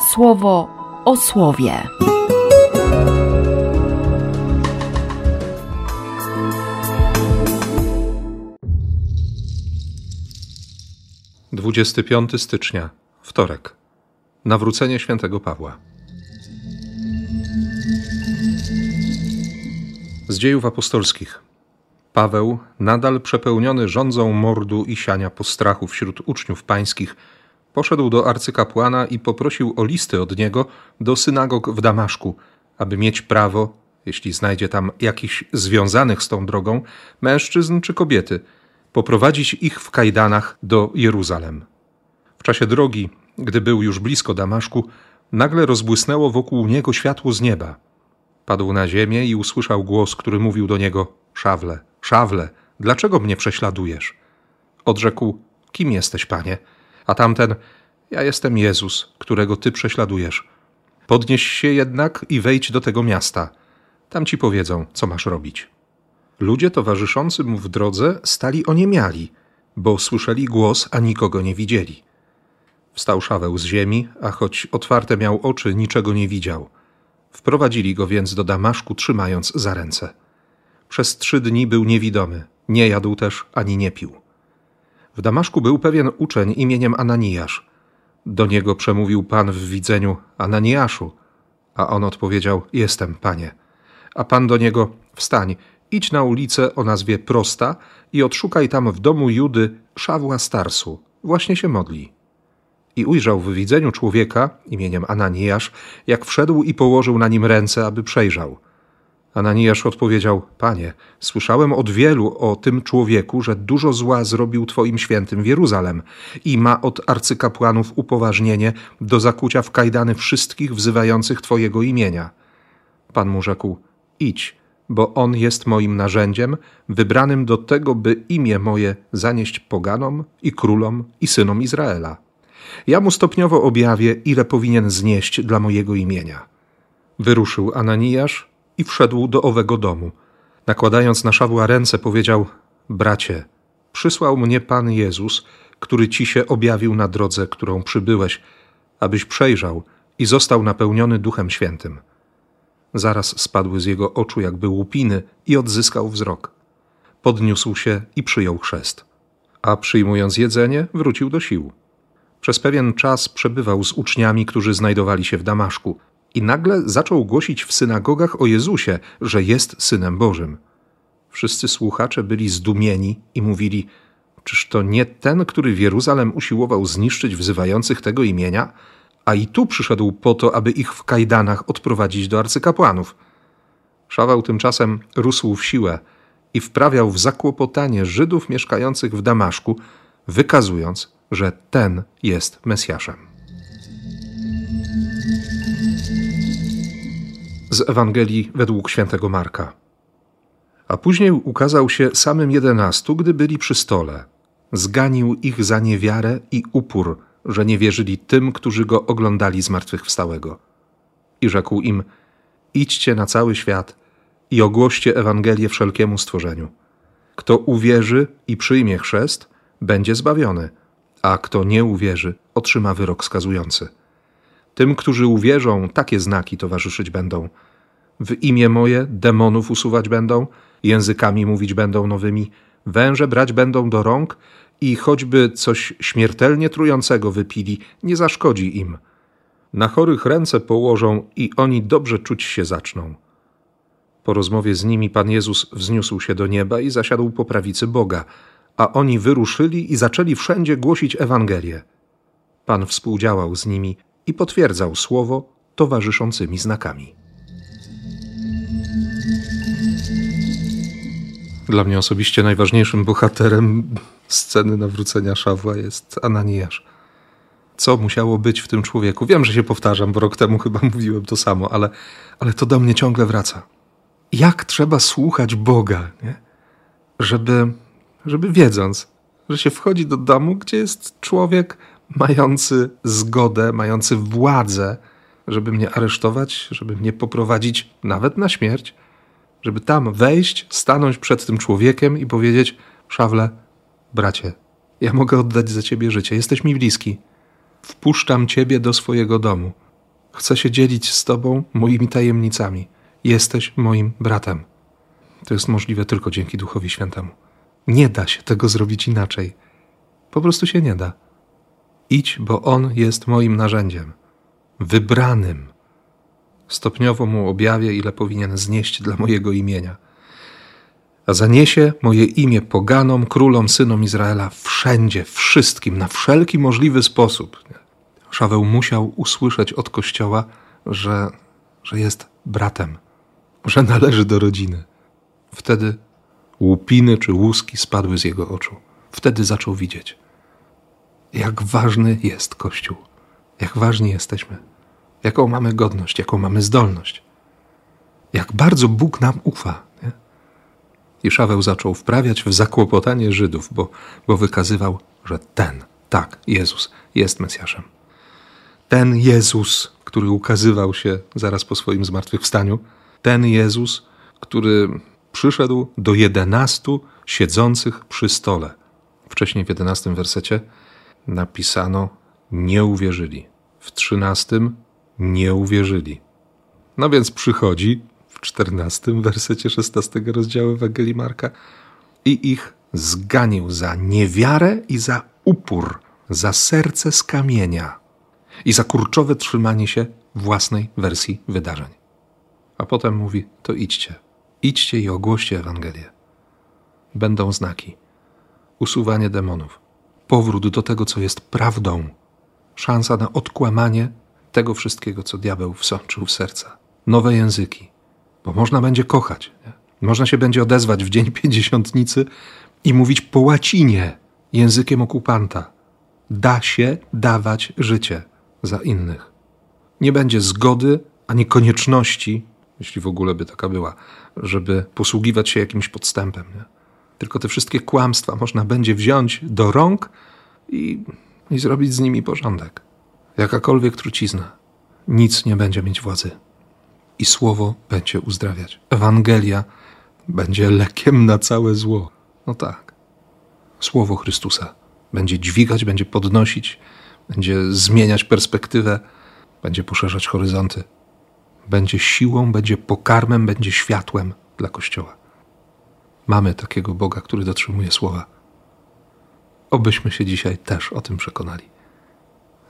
słowo o słowie. Dwudziesty piąty stycznia, wtorek. Nawrócenie świętego Pawła. Z dziejów apostolskich. Paweł, nadal przepełniony rządzą mordu i siania postrachu wśród uczniów pańskich, poszedł do arcykapłana i poprosił o listy od niego do synagog w Damaszku, aby mieć prawo, jeśli znajdzie tam jakichś związanych z tą drogą, mężczyzn czy kobiety, poprowadzić ich w kajdanach do Jeruzalem. W czasie drogi, gdy był już blisko Damaszku, nagle rozbłysnęło wokół niego światło z nieba. Padł na ziemię i usłyszał głos, który mówił do niego: Szawle, szawle, dlaczego mnie prześladujesz? Odrzekł: Kim jesteś, panie? A tamten: Ja jestem Jezus, którego ty prześladujesz. Podnieś się jednak i wejdź do tego miasta. Tam ci powiedzą, co masz robić. Ludzie towarzyszący mu w drodze stali oniemiali, bo słyszeli głos, a nikogo nie widzieli. Wstał Szaweł z ziemi, a choć otwarte miał oczy, niczego nie widział. Wprowadzili go więc do Damaszku, trzymając za ręce. Przez trzy dni był niewidomy, nie jadł też ani nie pił. W Damaszku był pewien uczeń imieniem Ananiasz. Do niego przemówił Pan w widzeniu Ananiaszu, a on odpowiedział: Jestem, panie. A Pan do niego: Wstań, idź na ulicę o nazwie Prosta i odszukaj tam w domu Judy Szawła Starsu. Właśnie się modli. I ujrzał w widzeniu człowieka imieniem Ananiasz, jak wszedł i położył na nim ręce, aby przejrzał. Ananiasz odpowiedział: Panie, słyszałem od wielu o tym człowieku, że dużo zła zrobił Twoim świętym w Jeruzalem i ma od arcykapłanów upoważnienie do zakucia w kajdany wszystkich wzywających Twojego imienia. Pan mu rzekł: Idź, bo on jest moim narzędziem, wybranym do tego, by imię moje zanieść poganom i królom i synom Izraela. Ja mu stopniowo objawię, ile powinien znieść dla mojego imienia. Wyruszył Ananiasz i wszedł do owego domu. Nakładając na Szawła ręce, powiedział: Bracie, przysłał mnie Pan Jezus, który ci się objawił na drodze, którą przybyłeś, abyś przejrzał i został napełniony Duchem Świętym. Zaraz spadły z jego oczu jakby łupiny i odzyskał wzrok. Podniósł się i przyjął chrzest. A przyjmując jedzenie, wrócił do sił. Przez pewien czas przebywał z uczniami, którzy znajdowali się w Damaszku i nagle zaczął głosić w synagogach o Jezusie, że jest Synem Bożym. Wszyscy słuchacze byli zdumieni i mówili: Czyż to nie ten, który w Jeruzalem usiłował zniszczyć wzywających tego imienia? A i tu przyszedł po to, aby ich w kajdanach odprowadzić do arcykapłanów. Szawał tymczasem rósł w siłę i wprawiał w zakłopotanie Żydów mieszkających w Damaszku, wykazując, że ten jest Mesjaszem. Z Ewangelii według świętego Marka. A później ukazał się samym jedenastu, gdy byli przy stole. Zganił ich za niewiarę i upór, że nie wierzyli tym, którzy go oglądali zmartwychwstałego. I rzekł im: Idźcie na cały świat i ogłoście Ewangelię wszelkiemu stworzeniu. Kto uwierzy i przyjmie chrzest, będzie zbawiony, a kto nie uwierzy, otrzyma wyrok skazujący. Tym, którzy uwierzą, takie znaki towarzyszyć będą. W imię moje demonów usuwać będą, językami mówić będą nowymi, węże brać będą do rąk i choćby coś śmiertelnie trującego wypili, nie zaszkodzi im. Na chorych ręce położą i oni dobrze czuć się zaczną. Po rozmowie z nimi Pan Jezus wzniósł się do nieba i zasiadł po prawicy Boga, a oni wyruszyli i zaczęli wszędzie głosić Ewangelię. Pan współdziałał z nimi i potwierdzał słowo towarzyszącymi znakami. Dla mnie osobiście najważniejszym bohaterem sceny nawrócenia Szawła jest Ananiasz. Co musiało być w tym człowieku? Wiem, że się powtarzam, bo rok temu chyba mówiłem to samo, ale, ale to do mnie ciągle wraca. Jak trzeba słuchać Boga, nie? Żeby, żeby wiedząc, że się wchodzi do domu, gdzie jest człowiek mający zgodę, mający władzę, żeby mnie aresztować, żeby mnie poprowadzić nawet na śmierć, żeby tam wejść, stanąć przed tym człowiekiem i powiedzieć: Szawle, bracie, ja mogę oddać za ciebie życie, jesteś mi bliski. Wpuszczam ciebie do swojego domu. Chcę się dzielić z Tobą moimi tajemnicami. Jesteś moim bratem. To jest możliwe tylko dzięki Duchowi Świętemu. Nie da się tego zrobić inaczej. Po prostu się nie da. Idź, bo On jest moim narzędziem, wybranym. Stopniowo mu objawię, ile powinien znieść dla mojego imienia. A zaniesie moje imię poganom, królom, synom Izraela wszędzie, wszystkim, na wszelki możliwy sposób. Szaweł musiał usłyszeć od Kościoła, że, że jest bratem, że należy do rodziny. Wtedy łupiny czy łuski spadły z jego oczu. Wtedy zaczął widzieć, jak ważny jest Kościół, jak ważni jesteśmy, jaką mamy godność, jaką mamy zdolność, jak bardzo Bóg nam ufa. Nie? I Szaweł zaczął wprawiać w zakłopotanie Żydów, bo, bo wykazywał, że ten, tak, Jezus, jest Mesjaszem. Ten Jezus, który ukazywał się zaraz po swoim zmartwychwstaniu, ten Jezus, który przyszedł do jedenastu siedzących przy stole. Wcześniej w jedenastym wersecie napisano nie uwierzyli. W trzynastym nie uwierzyli. No więc przychodzi w czternastym wersecie szesnastego rozdziału Ewangelii Marka i ich zganił za niewiarę i za upór, za serce z kamienia i za kurczowe trzymanie się własnej wersji wydarzeń. A potem mówi: To idźcie, idźcie i ogłoście Ewangelię. Będą znaki, usuwanie demonów, powrót do tego, co jest prawdą, szansa na odkłamanie tego wszystkiego, co diabeł wsączył w serca, nowe języki, bo można będzie kochać. Nie? Można się będzie odezwać w dzień pięćdziesiątnicy i mówić po łacinie, językiem okupanta. Da się dawać życie za innych. Nie będzie zgody ani konieczności, jeśli w ogóle by taka była, żeby posługiwać się jakimś podstępem. Nie? Tylko te wszystkie kłamstwa można będzie wziąć do rąk i, i zrobić z nimi porządek. Jakakolwiek trucizna, nic nie będzie mieć władzy. I słowo będzie uzdrawiać. Ewangelia będzie lekiem na całe zło. No tak. Słowo Chrystusa będzie dźwigać, będzie podnosić, będzie zmieniać perspektywę, będzie poszerzać horyzonty, będzie siłą, będzie pokarmem, będzie światłem dla Kościoła. Mamy takiego Boga, który dotrzymuje słowa. Obyśmy się dzisiaj też o tym przekonali.